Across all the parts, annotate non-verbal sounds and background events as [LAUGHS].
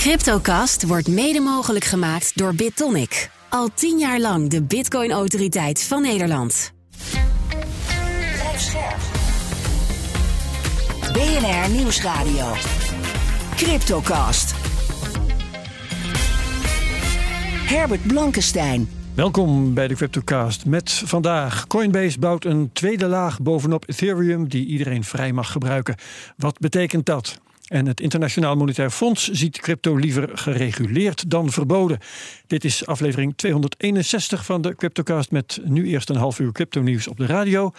Cryptocast wordt mede mogelijk gemaakt door BitTonic. Al tien jaar lang de Bitcoin-autoriteit van Nederland. Blijf scherp. BNR Nieuwsradio. Cryptocast. Herbert Blankenstein. Welkom bij de CryptoCast met vandaag Coinbase bouwt een tweede laag bovenop Ethereum die iedereen vrij mag gebruiken. Wat betekent dat? En het Internationaal Monetair Fonds ziet crypto liever gereguleerd dan verboden. Dit is aflevering 261 van de CryptoCast met nu eerst een half uur crypto nieuws op de radio.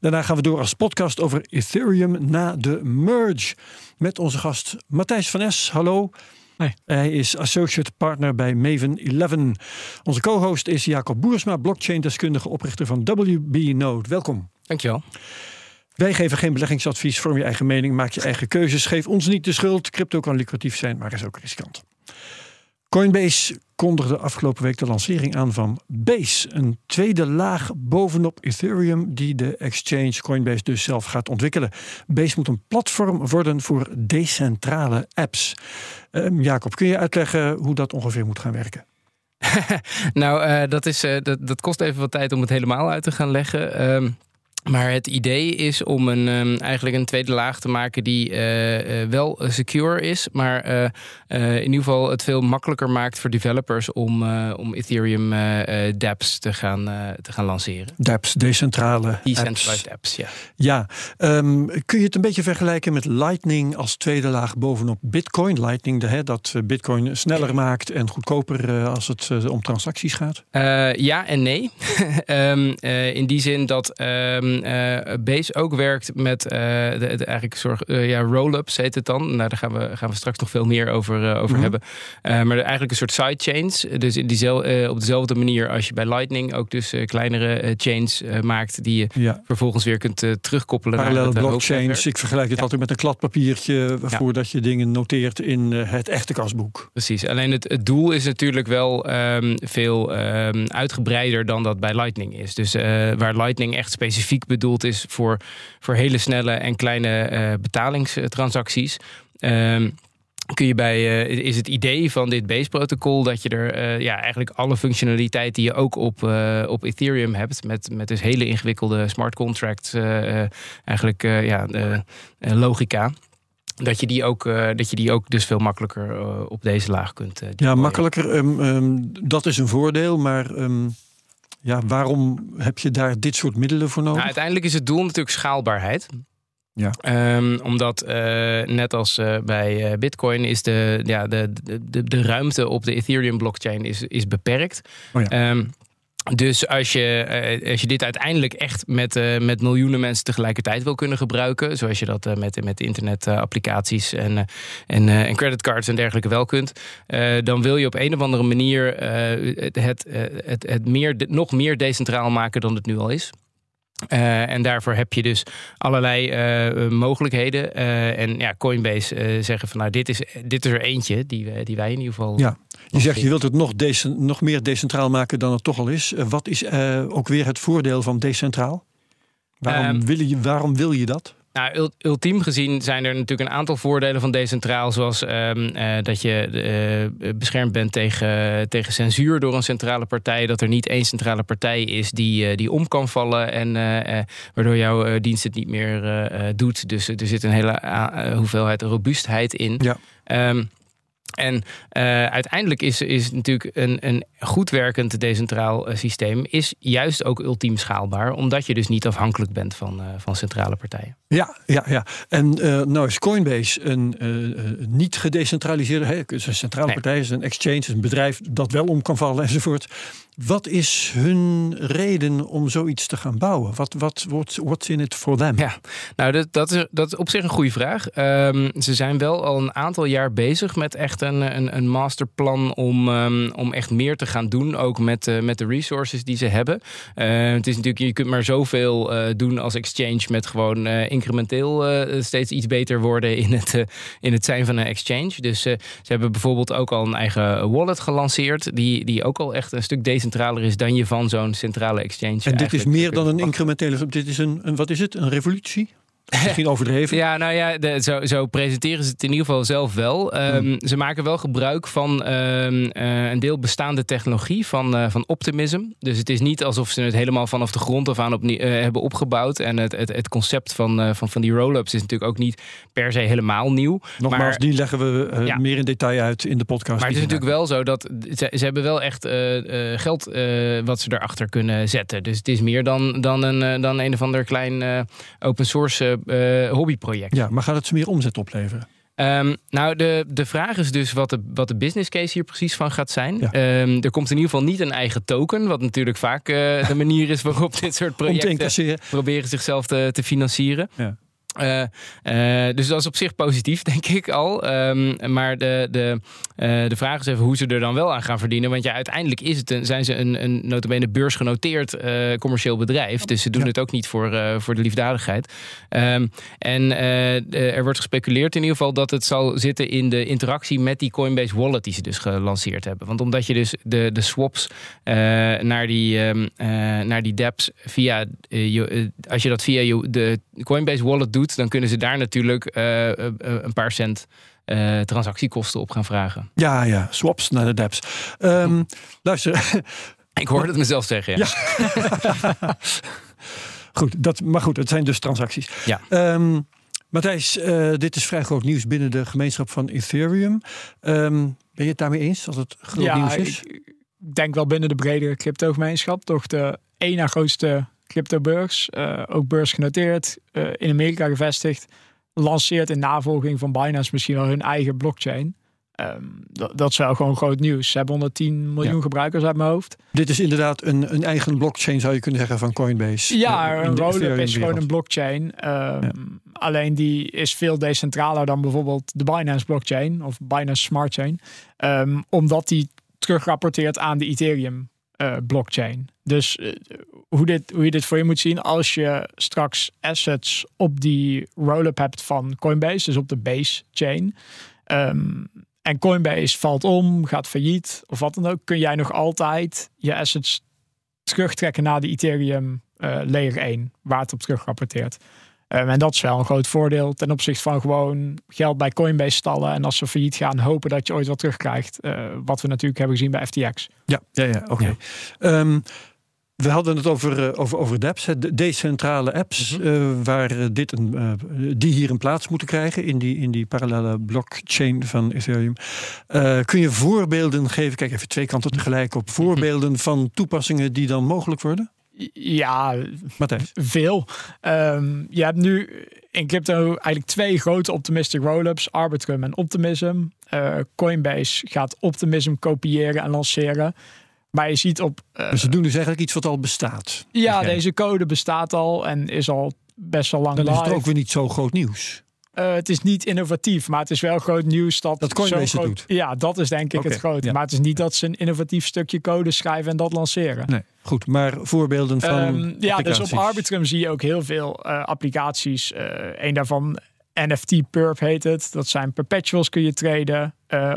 Daarna gaan we door als podcast over Ethereum na de merge. Met onze gast Matthijs van Es. Hallo. Hij is associate partner bij Maven 11. Onze co-host is Jacob Boersma, blockchain-deskundige oprichter van WB Node. Welkom. Dankjewel. Wij geven geen beleggingsadvies, vorm je eigen mening, maak je eigen keuzes. Geef ons niet de schuld. Crypto kan lucratief zijn, maar is ook riskant. Coinbase kondigde afgelopen week de lancering aan van Base, een tweede laag bovenop Ethereum die de exchange Coinbase dus zelf gaat ontwikkelen. Base moet een platform worden voor decentrale apps. Um, Jacob, kun je uitleggen hoe dat ongeveer moet gaan werken? [LAUGHS] nou, uh, dat, is, uh, dat, dat kost even wat tijd om het helemaal uit te gaan leggen. Um, maar het idee is om een, um, eigenlijk een tweede laag te maken die uh, uh, wel secure is, maar uh, in ieder geval het veel makkelijker maakt voor developers om, om Ethereum dApps te gaan, te gaan lanceren. dApps, decentrale Decentralized apps, ja. Ja, um, kun je het een beetje vergelijken met Lightning als tweede laag bovenop Bitcoin? Lightning, de, hè, dat Bitcoin sneller maakt en goedkoper als het om transacties gaat? ja en nee. um, [LAUGHS] in die zin dat uh, Base ook werkt met uh, de, de, eigenlijk soort uh, ja, roll-ups heet het dan. Nou, daar gaan we, gaan we straks nog veel meer over, over mm -hmm. hebben. maar eigenlijk een soort sidechains. Dus in diezelfde, op dezelfde manier als je bij Lightning ook dus kleinere chains maakt die je ja. vervolgens weer kunt terugkoppelen. Parallele blockchains. Ik vergelijk het ja. altijd met een kladpapiertje voordat je dingen noteert in het echte kasboek. Precies. Alleen het, het doel is natuurlijk wel um, veel um, uitgebreider dan dat bij Lightning is. Dus waar Lightning echt specifiek bedoeld is voor, voor hele snelle en kleine uh, betalingstransacties. Um, kun je bij, uh, is het idee van dit Base-protocol dat je er uh, ja, eigenlijk alle functionaliteit die je ook op, uh, op Ethereum hebt, met, met dus hele ingewikkelde smart contracts, eigenlijk ja, logica. Dat je, die ook, dat je die ook dus veel makkelijker op deze laag kunt. ja, makkelijker. Um, um, dat is een voordeel, maar um, ja, waarom heb je daar dit soort middelen voor nodig? Nou, uiteindelijk is het doel natuurlijk schaalbaarheid. Ja. Um, omdat uh, net als uh, bij uh, Bitcoin is de, ja, de, de, de ruimte op de Ethereum blockchain is, is beperkt. Oh ja. um, dus als je, als je dit uiteindelijk echt met, uh, met miljoenen mensen tegelijkertijd wil kunnen gebruiken, zoals je dat uh, met, met internetapplicaties en, en, en creditcards en dergelijke wel kunt, dan wil je op een of andere manier het, het, het, het meer, nog meer decentraal maken dan het nu al is. Uh, en daarvoor heb je dus allerlei uh, mogelijkheden. Uh, en ja, Coinbase zeggen van nou, dit is, dit is er eentje die, die wij in ieder geval. Ja, je zegt je wilt het nog, nog meer decentraal maken dan het toch al is. wat is ook weer het voordeel van decentraal? Waarom, um, wil, je, waarom wil je dat? Nou, ultiem gezien zijn er natuurlijk een aantal voordelen van decentraal. Zoals um, uh, dat je uh, beschermd bent tegen, tegen censuur door een centrale partij. Dat er niet één centrale partij is die, uh, die om kan vallen. En waardoor jouw dienst het niet meer doet. Dus er zit een hele hoeveelheid robuustheid in. Ja. Um, en uh, uiteindelijk is, is natuurlijk een, een goed werkend decentraal uh, systeem is juist ook ultiem schaalbaar, omdat je dus niet afhankelijk bent van, uh, van centrale partijen. Ja, ja, ja. En nou is Coinbase een niet gedecentraliseerde, hè, een centrale nee. partij, is een exchange, een bedrijf dat wel om kan vallen enzovoort. Wat is hun reden om zoiets te gaan bouwen? Wat wat what's, in it for them? Ja, nou dat, dat, is, dat op zich een goede vraag. Um, ze zijn wel al een aantal jaar bezig met echt een, een, een masterplan om, um, om echt meer te gaan doen, ook met, uh, met de resources die ze hebben. Uh, het is natuurlijk, je kunt maar zoveel uh, doen als exchange met gewoon incrementeel steeds iets beter worden in het, in het zijn van een exchange. Dus ze hebben bijvoorbeeld ook al een eigen wallet gelanceerd, die, die ook al echt een stuk decentraler is dan je van zo'n centrale exchange. En dit is meer dan een incrementele, dit is een, een wat is het, een revolutie? Misschien overdreven. Ja, nou ja, de, zo, zo, presenteren ze het in ieder geval zelf wel. Um, hmm. Ze maken wel gebruik van um, uh, een deel bestaande technologie van, uh, van Optimism. Dus het is niet alsof ze het helemaal vanaf de grond af aan opnieuw, uh, hebben opgebouwd. En het, het, het concept van, van, van die roll-ups is natuurlijk ook niet per se helemaal nieuw. Nogmaals, maar, die leggen we ja. meer in detail uit in de podcast. Maar het is natuurlijk wel zo dat ze, ze hebben wel echt geld wat ze erachter kunnen zetten. Dus het is meer dan, dan, een, dan een of ander klein open source uh, hobbyproject. Ja, maar gaat het ze meer omzet opleveren? Um, nou, de, de vraag is dus wat de, wat de business case hier precies van gaat zijn. Ja. Um, er komt in ieder geval niet een eigen token, wat natuurlijk vaak uh, de manier is waarop dit soort [LAUGHS] projecten proberen zichzelf te, te financieren. Ja. Uh, uh, dus dat is op zich positief, [LAUGHS] denk ik al. Um, maar de, de, uh, de vraag is even hoe ze er dan wel aan gaan verdienen. Want ja, uiteindelijk is het een, zijn ze een, een notabene beursgenoteerd commercieel bedrijf. Dus ze doen ja. het ook niet voor, voor de liefdadigheid. Um, en er wordt gespeculeerd in ieder geval dat het zal zitten in de interactie met die Coinbase wallet die ze dus gelanceerd hebben. Want omdat je dus de, de swaps naar, die, um, naar die dApps via, als je dat via je, de Coinbase wallet doet dan kunnen ze daar natuurlijk uh, een paar cent uh, transactiekosten op gaan vragen. Ja, ja, swaps naar de dApps. Um, luister. [LAUGHS] Ik hoorde het mezelf zeggen. Ja. ja. [LAUGHS] goed, dat, maar goed, het zijn dus transacties. Ja. Um, Matthijs, uh, dit is vrij groot nieuws binnen de gemeenschap van Ethereum. Um, ben je het daarmee eens als het groot ja, nieuws is? Ik denk wel binnen de bredere crypto-gemeenschap. Toch de één na grootste cryptobeurs, uh, ook beursgenoteerd, uh, in Amerika gevestigd, lanceert in navolging van Binance misschien wel hun eigen blockchain. Um, dat, is wel gewoon groot nieuws. Ze hebben 110 miljoen ja. gebruikers uit mijn hoofd. Dit is inderdaad een, een eigen blockchain, zou je kunnen zeggen, van Coinbase. Ja, uh, een roll-up is gewoon een blockchain. Um, ja. Alleen die is veel decentraler dan bijvoorbeeld de Binance blockchain of Binance Smart Chain. Um, omdat die terugrapporteert aan de Ethereum uh, blockchain. Dus uh, hoe, dit, hoe je dit voor je moet zien als je straks assets op die roll-up hebt van Coinbase, dus op de base chain. Um, en Coinbase valt om, gaat failliet of wat dan ook, kun jij nog altijd je assets terugtrekken naar de Ethereum uh, layer 1, waar het op terug rapporteert. Um, en dat is wel een groot voordeel ten opzichte van gewoon geld bij Coinbase stallen. En als ze failliet gaan, hopen dat je ooit wat terugkrijgt. Uh, wat we natuurlijk hebben gezien bij FTX. Ja, ja, ja oké. Okay. Ja. Um, we hadden het over, uh, over, over de apps, de decentrale apps, mm -hmm. uh, waar dit een, uh, die hier een plaats moeten krijgen in die, in die parallele blockchain van Ethereum. kun je voorbeelden geven? Kijk even twee kanten tegelijk op. Voorbeelden van toepassingen die dan mogelijk worden? Ja, Matthijs. veel. Um, je hebt nu in crypto eigenlijk twee grote optimistic roll-ups, Arbitrum en Optimism. Coinbase gaat Optimism kopiëren en lanceren. Maar je ziet op. Uh, dus ze doen dus eigenlijk iets wat al bestaat. Ja, okay. deze code bestaat al en is al best wel lang. Dan live. is het ook weer niet zo groot nieuws. Uh, het is niet innovatief, maar het is wel groot nieuws dat. Dat Coinbase zo groot, doet. Ja, dat is denk ik okay, het grote. Ja. Maar het is niet dat ze een innovatief stukje code schrijven en dat lanceren. Nee, goed. Maar voorbeelden van. Um, ja, dus op Arbitrum zie je ook heel veel uh, applicaties. Uh, een daarvan, NFT Perp heet het. Dat zijn perpetuals kun je traden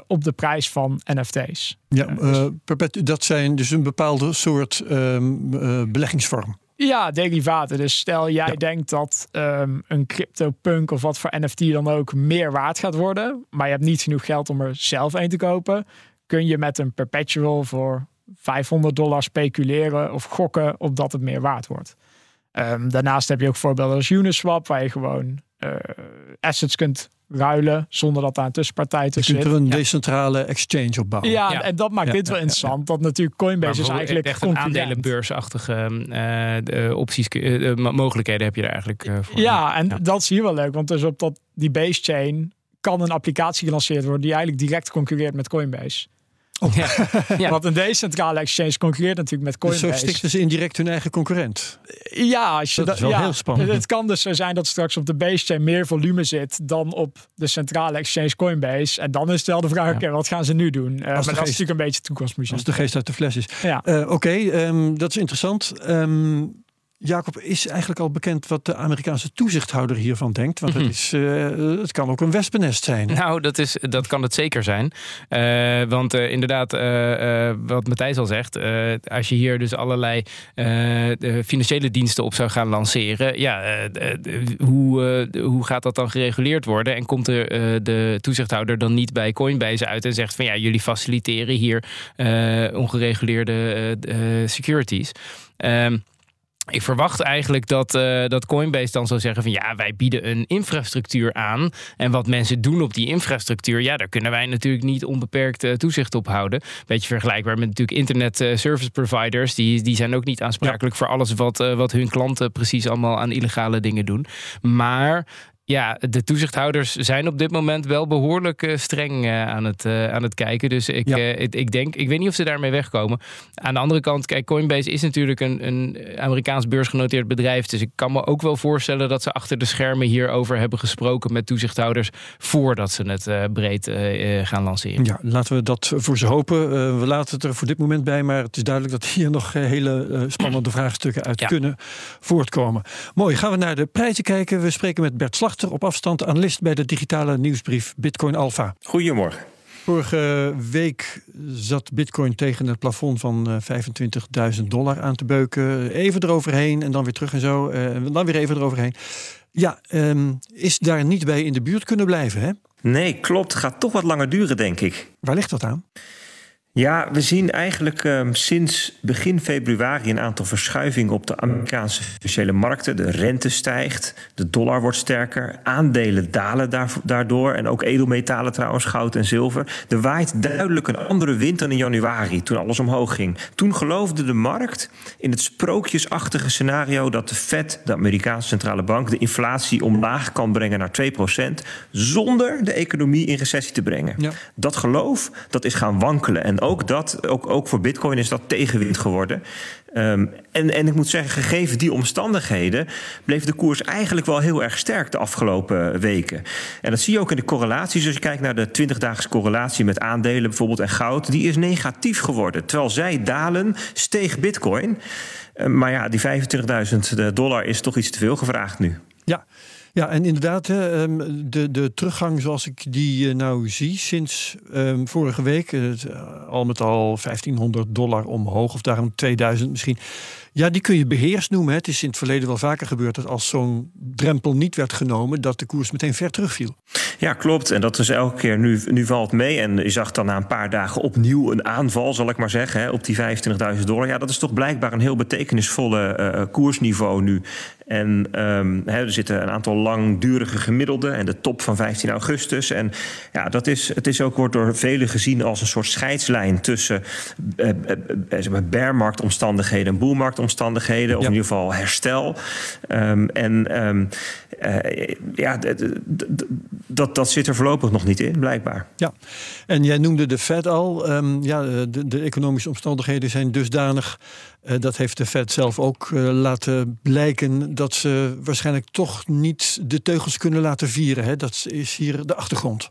op de prijs van NFT's. Ja, dus, dat zijn dus een bepaalde soort um, beleggingsvorm. Ja, derivaten. Dus stel jij ja. denkt dat um, een CryptoPunk of wat voor NFT dan ook meer waard gaat worden, maar je hebt niet genoeg geld om er zelf een te kopen, kun je met een perpetual voor 500 dollar speculeren of gokken op dat het meer waard wordt. Um, daarnaast heb je ook voorbeelden als Uniswap, waar je gewoon uh, assets kunt ruilen zonder dat daar een tussenpartij tussen zit. Je kunt er een decentrale ja. exchange op bouwen. Ja, ja, en dat maakt ja, dit wel interessant. Dat natuurlijk Coinbase is eigenlijk echt een aandelenbeursachtige uh, opties, uh, mogelijkheden heb je er eigenlijk uh, voor. Ja, en dat zie je wel leuk. Want dus op dat, die base chain kan een applicatie gelanceerd worden die eigenlijk direct concurreert met Coinbase. Oh. Ja. [LAUGHS] ja. Want een decentrale exchange concurreert natuurlijk met Coinbase. Dus zo stichten ze indirect hun eigen concurrent. Ja, als je dat, dat is wel ja, heel spannend. Het kan dus zo zijn dat straks op de base chain meer volume zit dan op de centrale exchange Coinbase. En dan is het wel de vraag, ja. okay, wat gaan ze nu doen? Uh, maar dat is natuurlijk een beetje toekomstmuziek. Als de geest uit de fles is. Ja. Uh, Oké, okay, um, dat is interessant. Um, Jacob, is eigenlijk al bekend wat de Amerikaanse toezichthouder hiervan denkt? Want het, mhm. is, uh, het kan ook een wespennest zijn. Nou, dat, is, dat kan het zeker zijn. Uh, want uh, inderdaad, wat Matthijs al zegt, als je hier dus allerlei financiële diensten op zou gaan lanceren, ja, hoe, hoe gaat dat dan gereguleerd worden? En komt er de toezichthouder dan niet bij Coinbase uit en zegt van ja, jullie faciliteren hier ongereguleerde securities? Um, ik verwacht eigenlijk dat, uh, dat Coinbase dan zou zeggen van ja, wij bieden een infrastructuur aan. En wat mensen doen op die infrastructuur, ja, daar kunnen wij natuurlijk niet onbeperkt uh, toezicht op houden. Beetje vergelijkbaar met natuurlijk internet uh, service providers. Die, die zijn ook niet aansprakelijk voor alles wat, wat hun klanten precies allemaal aan illegale dingen doen. Maar ja, de toezichthouders zijn op dit moment wel behoorlijk uh, streng uh, aan, het, uh, aan het kijken. Dus ik, ja. ik, ik, denk, ik weet niet of ze daarmee wegkomen. Aan de andere kant, kijk, Coinbase is natuurlijk een, een Amerikaans beursgenoteerd bedrijf. Dus ik kan me ook wel voorstellen dat ze achter de schermen hierover hebben gesproken met toezichthouders. voordat ze het breed gaan lanceren. Ja, laten we dat voor ze hopen. we laten het er voor dit moment bij. Maar het is duidelijk dat hier nog hele spannende [CLEARS THROAT] vraagstukken uit ja. kunnen voortkomen. Mooi, gaan we naar de prijzen kijken. We spreken met Bert Slag op afstand analist bij de digitale nieuwsbrief Bitcoin Alpha. Goedemorgen. Vorige week zat Bitcoin tegen het plafond van 25.000 eh, dollar aan te beuken. Even eroverheen en dan weer terug en zo. En eh, dan weer even eroverheen. Ja, um, is daar niet bij in de buurt kunnen blijven, hè? Nee, klopt. Gaat toch wat langer duren, denk ik. Waar ligt dat aan? Ja, we zien eigenlijk um, sinds begin februari een aantal verschuivingen op de Amerikaanse financiële markten. De rente stijgt, de dollar wordt sterker, aandelen dalen daardoor en ook edelmetalen trouwens, goud en zilver. Er waait duidelijk een andere wind dan in januari, toen alles omhoog ging. Toen geloofde de markt in het sprookjesachtige scenario dat de Fed, de Amerikaanse centrale bank, de inflatie omlaag kan brengen naar 2% zonder de economie in recessie te brengen. Ja. Dat geloof dat is gaan wankelen en ook dat, ook, ook voor Bitcoin is dat tegenwind geworden. Um, en, en ik moet zeggen, gegeven die omstandigheden, bleef de koers eigenlijk wel heel erg sterk de afgelopen weken. En dat zie je ook in de correlaties. Als je kijkt naar de 20-daagse correlatie met aandelen bijvoorbeeld en goud, die is negatief geworden. Terwijl zij dalen, steeg Bitcoin. Um, maar ja, die 25.000 dollar is toch iets te veel gevraagd nu. Ja. Ja, en inderdaad, ehm, de, de teruggang zoals ik die eh, nou zie sinds um, vorige week, uh, al met al 1500 dollar omhoog, of daarom 2000 misschien. Ja, die kun je beheerst noemen. Het is in het verleden wel vaker gebeurd dat als zo'n drempel niet werd genomen, dat de koers meteen ver terugviel. Ja, klopt. En dat is elke keer nu, nu valt mee. En je zag dan na een paar dagen opnieuw een aanval, zal ik maar zeggen, op die 25.000 dollar. Ja, dat is toch blijkbaar een heel betekenisvolle koersniveau nu. En um, er zitten een aantal langdurige gemiddelden en de top van 15 augustus. En ja, dat is, het is ook, wordt door velen gezien als een soort scheidslijn tussen uh, uh, bearmarktomstandigheden en boelmarktomstandigheden. Of in ieder geval herstel. Um, en um, ja, dat, dat zit er voorlopig nog niet in, blijkbaar. Ja, en jij noemde de Fed al. ja, de, de economische omstandigheden zijn dusdanig uh, dat heeft de Fed zelf ook uh, laten blijken dat ze waarschijnlijk toch niet de teugels kunnen laten vieren. Hè? Dat is hier de achtergrond.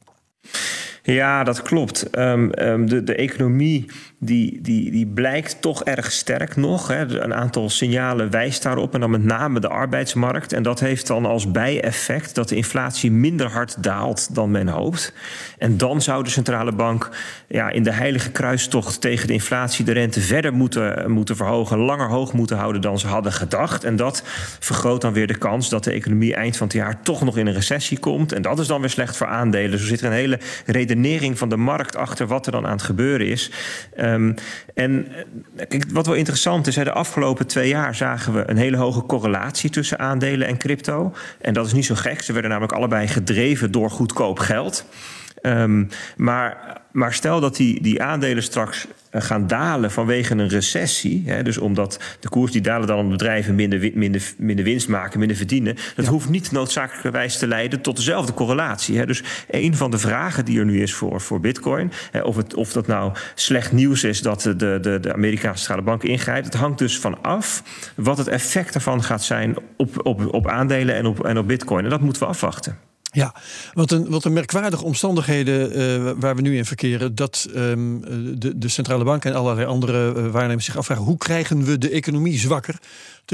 Ja, dat klopt. Um, um, de, de economie die, die, die blijkt toch erg sterk nog. Hè. Een aantal signalen wijst daarop. En dan met name de arbeidsmarkt. En dat heeft dan als bijeffect dat de inflatie minder hard daalt dan men hoopt. En dan zou de centrale bank ja, in de heilige kruistocht tegen de inflatie de rente verder moeten, moeten verhogen. Langer hoog moeten houden dan ze hadden gedacht. En dat vergroot dan weer de kans dat de economie eind van het jaar toch nog in een recessie komt. En dat is dan weer slecht voor aandelen. Er zit er een hele redenering van de markt achter wat er dan aan het gebeuren is. Um, en eh, kijk, wat wel interessant is, hè, de afgelopen twee jaar zagen we een hele hoge correlatie tussen aandelen en crypto. En dat is niet zo gek. Ze werden namelijk allebei gedreven door goedkoop geld. Um, maar, maar stel dat die, die aandelen straks gaan dalen vanwege een recessie. Hè, dus omdat de koers die dalen dan bedrijven minder, minder, minder winst maken, minder verdienen. Dat hoeft niet noodzakelijkerwijs te leiden tot dezelfde correlatie. Hè. Dus een van de vragen die er nu is voor, voor Bitcoin, hè, of, het, of dat nou slecht nieuws is dat de, de, de Amerikaanse centrale bank ingrijpt, het hangt dus van af wat het effect ervan gaat zijn op, op, op aandelen en op, en op Bitcoin. En dat moeten we afwachten. Ja, wat een, wat een merkwaardige omstandigheden uh, waar we nu in verkeren. Dat um, de, de centrale bank en allerlei andere uh, waarnemers zich afvragen: hoe krijgen we de economie zwakker? [LAUGHS]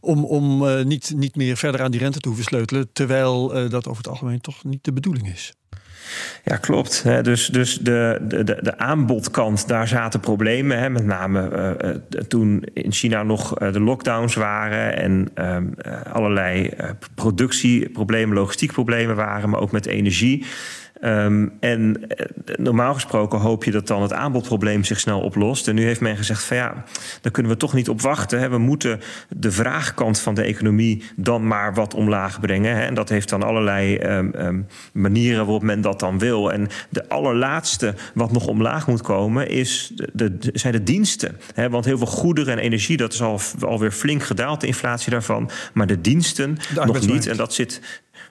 Om om niet, niet meer verder aan die rente te hoeven sleutelen. Terwijl dat over het algemeen toch niet de bedoeling is. Ja, klopt. Dus, dus de, de, de aanbodkant, daar zaten problemen. Hè. Met name uh, toen in China nog de lockdowns waren en uh, allerlei productieproblemen, logistiekproblemen waren, maar ook met energie. Um, en eh, normaal gesproken hoop je dat dan het aanbodprobleem zich snel oplost. En nu heeft men gezegd van ja, daar kunnen we toch niet op wachten. Hè. We moeten de vraagkant van de economie dan maar wat omlaag brengen. Hè. En dat heeft dan allerlei um, um, manieren waarop men dat dan wil. En de allerlaatste wat nog omlaag moet komen is de, de, zijn de diensten. Hè. Want heel veel goederen en energie, dat is al, alweer flink gedaald, de inflatie daarvan. Maar de diensten nog niet. En dat zit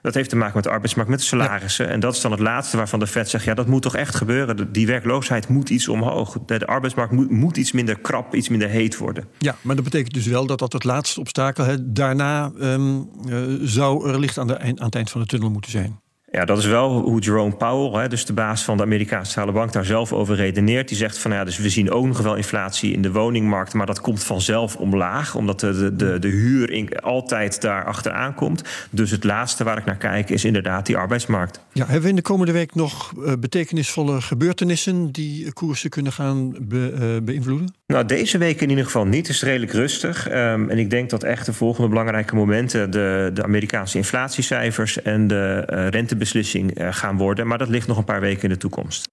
dat heeft te maken met de arbeidsmarkt, met de salarissen. En dat is dan het laatste waarvan de Fed zegt: ja, dat moet toch echt gebeuren. Die werkloosheid moet iets omhoog. De arbeidsmarkt moet, moet iets minder krap, iets minder heet worden. Ja, maar dat betekent dus wel dat dat het laatste obstakel. Hè, daarna um, uh, zou er licht aan, de, aan het eind van de tunnel moeten zijn. Ja, dat is wel hoe Jerome Powell, hè, dus de baas van de Amerikaanse Centrale Bank, daar zelf over redeneert. Die zegt van ja, dus we zien ook nog wel inflatie in de woningmarkt, maar dat komt vanzelf omlaag, omdat de, de, de huur in, altijd daar achteraan komt. Dus het laatste waar ik naar kijk is inderdaad die arbeidsmarkt. Ja, hebben we in de komende week nog uh, betekenisvolle gebeurtenissen die koersen kunnen gaan be, uh, beïnvloeden? Nou, deze week in ieder geval niet. Het is redelijk rustig. Um, en ik denk dat echt de volgende belangrijke momenten de, de Amerikaanse inflatiecijfers en de uh, rentebeslissing uh, gaan worden. Maar dat ligt nog een paar weken in de toekomst.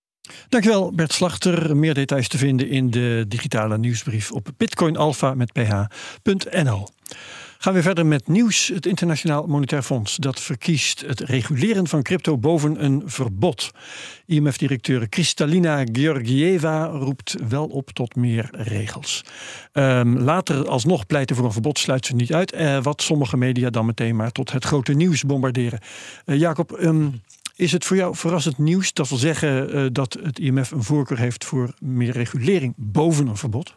Dankjewel Bert Slachter. Meer details te vinden in de digitale nieuwsbrief op bitcoinalpha met ph.nl. Gaan we verder met nieuws. Het Internationaal Monetair Fonds dat verkiest het reguleren van crypto boven een verbod. IMF-directeur Kristalina Georgieva roept wel op tot meer regels. Um, later alsnog pleiten voor een verbod sluit ze niet uit. Uh, wat sommige media dan meteen maar tot het grote nieuws bombarderen. Uh, Jacob, um, is het voor jou verrassend nieuws? Dat wil zeggen uh, dat het IMF een voorkeur heeft voor meer regulering boven een verbod?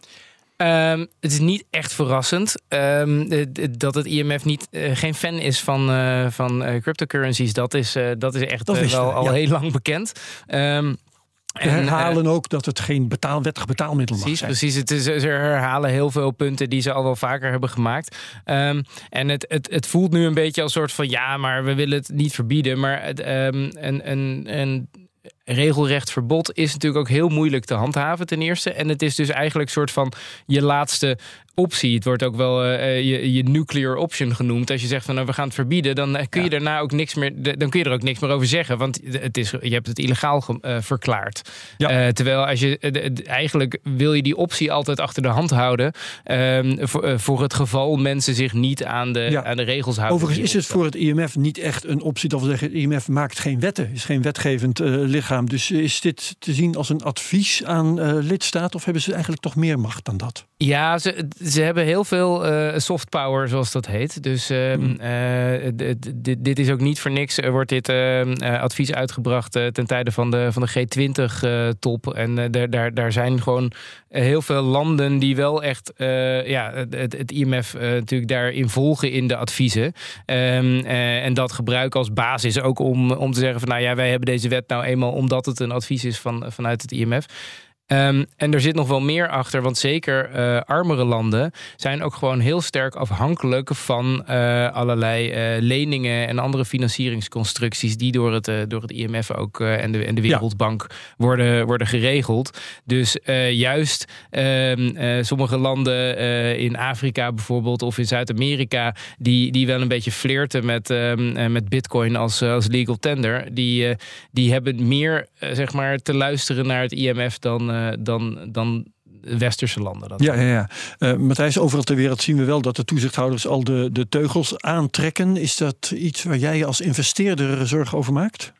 Um, het is niet echt verrassend um, dat het IMF niet, uh, geen fan is van, uh, van uh, cryptocurrencies. Dat is, dat is echt dat wel al ja. heel lang bekend. Um, en herhalen ook dat het geen betaal, wettig betaalmiddel precies, mag zijn. Precies, het is, ze herhalen heel veel punten die ze al wel vaker hebben gemaakt. Um, en het, het, het voelt nu een beetje als soort van ja, maar we willen het niet verbieden. Maar het, um, een, een, een regelrecht verbod is natuurlijk ook heel moeilijk te handhaven ten eerste. En het is dus eigenlijk een soort van je laatste optie. Het wordt ook wel uh, je, je nuclear option genoemd. Als je zegt van nou, we gaan het verbieden, dan eh, kun je ja. daarna ook niks meer. Dan kun je er ook niks meer over zeggen. Want het is, je hebt het illegaal uh, verklaard. Ja. Uh, terwijl als je eigenlijk wil je die optie altijd achter de hand houden. Um, voor, voor, het geval mensen zich niet aan de, ja. aan de regels houden. Overigens is het voor het IMF niet echt een optie. Dat zeggen, het IMF maakt geen wetten, is geen wetgevend lichaam. Dus is dit te zien als een advies aan lidstaten? Of hebben ze eigenlijk toch meer macht dan dat? Ja, ze, ze hebben heel veel uh, soft power, zoals dat heet. Dus uh, mm. uh, dit is ook niet voor niks. Er wordt dit ehm, advies uitgebracht ten tijde van de, van de G20-top. en daar, daar, daar zijn gewoon heel veel landen die wel echt ja, het, het IMF natuurlijk daarin volgen in de adviezen. Um, en dat gebruiken als basis ook om, om te zeggen van nou ja, wij hebben deze wet nou eenmaal omdat het een advies is van, vanuit het IMF. Um, en er zit nog wel meer achter, want zeker uh, armere landen zijn ook gewoon heel sterk afhankelijk van uh, allerlei uh, leningen en andere financieringsconstructies die door het, door het IMF ook en, de, en de Wereldbank ja. worden, worden geregeld. Dus juist um, sommige landen in Afrika bijvoorbeeld of in Zuid-Amerika, die, die wel een beetje flirten met, um, met Bitcoin als, als legal tender, die, die hebben meer zeg maar te luisteren naar het IMF dan dan, dan westerse landen. Dat ja, ja, ja. Uh, Matthijs, overal ter wereld zien we wel dat de toezichthouders al de, de teugels aantrekken. Is dat iets waar jij als investeerder zorgen over maakt?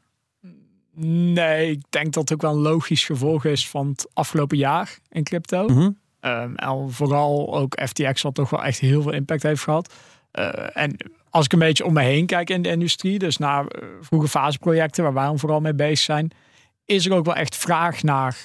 Nee, ik denk dat het ook wel een logisch gevolg is van het afgelopen jaar in crypto. Mm -hmm. um, en vooral ook FTX, wat toch wel echt heel veel impact heeft gehad. Uh, en als ik een beetje om me heen kijk in de industrie, dus naar uh, vroege faseprojecten waar wij vooral mee bezig zijn, is er ook wel echt vraag naar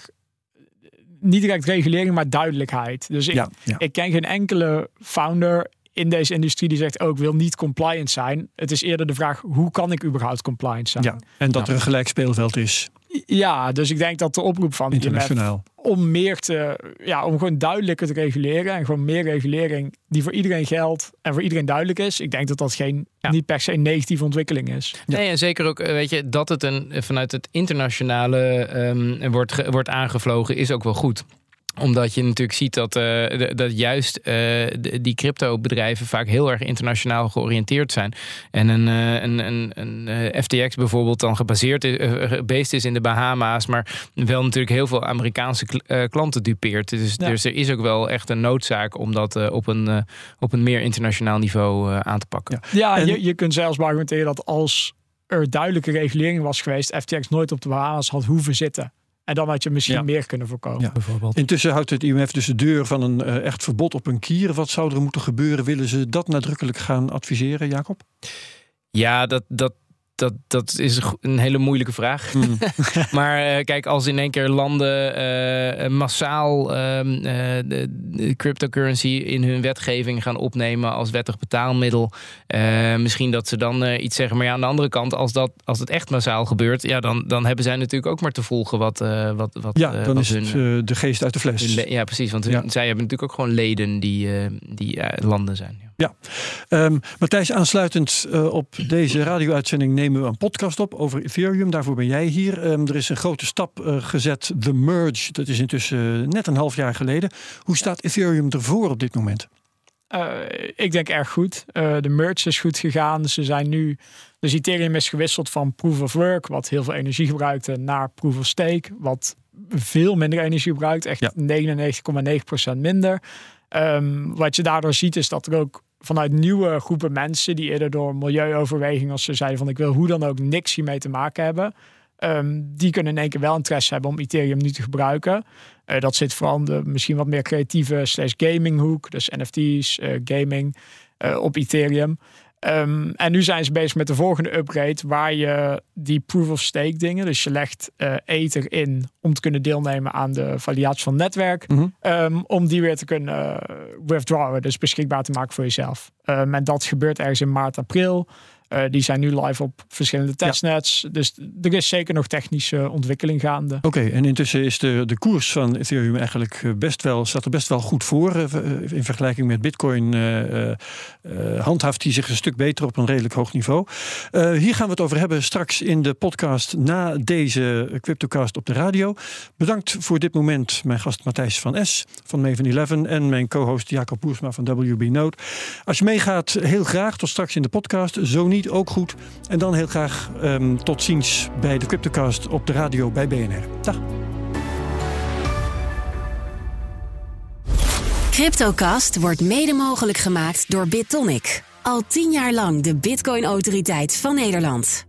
niet direct regulering, maar duidelijkheid. Dus ik, ja, ja. ik ken geen enkele founder in deze industrie die zegt ook wil niet compliant zijn. Het is eerder de vraag hoe kan ik überhaupt compliant zijn? Ja, en dat er een gelijk speelveld is. Ja, dus ik denk dat de oproep van internationaal om meer te, ja, om gewoon duidelijker te reguleren en gewoon meer regulering die voor iedereen geldt en voor iedereen duidelijk is. Ik denk dat dat geen niet per se een negatieve ontwikkeling is. Nee, en zeker ook, eh, weet je, dat het een vanuit het internationale um, wordt, wordt aangevlogen is ook wel goed omdat je natuurlijk ziet dat, uh, dat juist uh, die crypto-bedrijven vaak heel erg internationaal georiënteerd zijn. En een, uh, een, een, een FTX bijvoorbeeld dan gebaseerd is, based is in de Bahama's, maar wel natuurlijk heel veel Amerikaanse klanten dupeert. Dus, dus er is ook wel echt een noodzaak om dat op, een, op een meer internationaal niveau aan te pakken. Ja, ja je, je kunt zelfs argumenteren dat als er duidelijke regulering was geweest, FTX nooit op de Bahama's had hoeven zitten. En dan had je misschien meer kunnen voorkomen, ja. bijvoorbeeld. Intussen houdt het IMF dus de deur van een uh, echt verbod op een kier. Wat zou er moeten gebeuren? Willen ze dat nadrukkelijk gaan adviseren, Jacob? Ja, dat, dat, dat, dat is een hele moeilijke vraag. Hmm. [LAUGHS] maar uh, kijk, als in één keer landen uh, massaal uh, de, de, cryptocurrency in hun wetgeving gaan opnemen als wettig betaalmiddel, misschien dat ze dan iets zeggen. Maar ja, aan de andere kant, als, dat, als het echt massaal gebeurt, ja, dan, dan hebben zij natuurlijk ook maar te volgen wat. wat, wat ja, dan is het de geest uit de fles. ja, precies. Want zij hebben natuurlijk ook gewoon leden die, die landen zijn. Ja, um, Matthijs, aansluitend uh, op deze radio-uitzending nemen we een podcast op over Ethereum. Daarvoor ben jij hier. Um, er is een grote stap uh, gezet, de merge. Dat is intussen net een half jaar geleden. Hoe staat Ethereum ervoor op dit moment? Uh, ik denk erg goed. de merge is goed gegaan. Ze zijn nu. Dus Ethereum is gewisseld van proof of work, wat heel veel energie gebruikte, naar proof of stake, wat veel minder energie gebruikt. Echt ja. 99,9% minder. Um, wat je daardoor ziet is dat er ook vanuit nieuwe groepen mensen die eerder door milieuoverwegingen als ze zeiden van ik wil hoe dan ook niks hiermee te maken hebben. Um, die kunnen in één keer wel interesse hebben om Ethereum nu te gebruiken. Uh, dat zit vooral de misschien wat meer creatieve slash gaming hoek. Dus NFT's, eh, gaming op Ethereum. Um, en nu zijn ze bezig met de volgende upgrade, waar je die proof of stake dingen, dus je legt uh, Ether in om te kunnen deelnemen aan de validatie van het netwerk, mm -hmm. um, om die weer te kunnen uh, withdrawen, dus beschikbaar te maken voor jezelf. Um, en dat gebeurt ergens in maart, april. Uh, die zijn nu live op verschillende testnets. Dus er is zeker nog technische ontwikkeling gaande. Oké, en intussen is de, de koers van Ethereum eigenlijk eh, best wel, staat er best wel goed voor. Uh, in vergelijking met Bitcoin uh, handhaaft hij zich een stuk beter op een redelijk hoog niveau. hier gaan we het over hebben straks in de podcast na deze CryptoCast op de radio. Bedankt voor dit moment mijn gast Matthijs van S van Maven 11 en mijn co-host Jacob Boersma van WB Note. Als je meegaat, heel graag tot straks in de podcast. Zo niet niet ook goed. En dan heel graag um, tot ziens bij de Cryptocast op de radio bij BNR. Dag. Cryptocast wordt mede mogelijk gemaakt door BitTonic. Al tien jaar lang de Bitcoin-autoriteit van Nederland.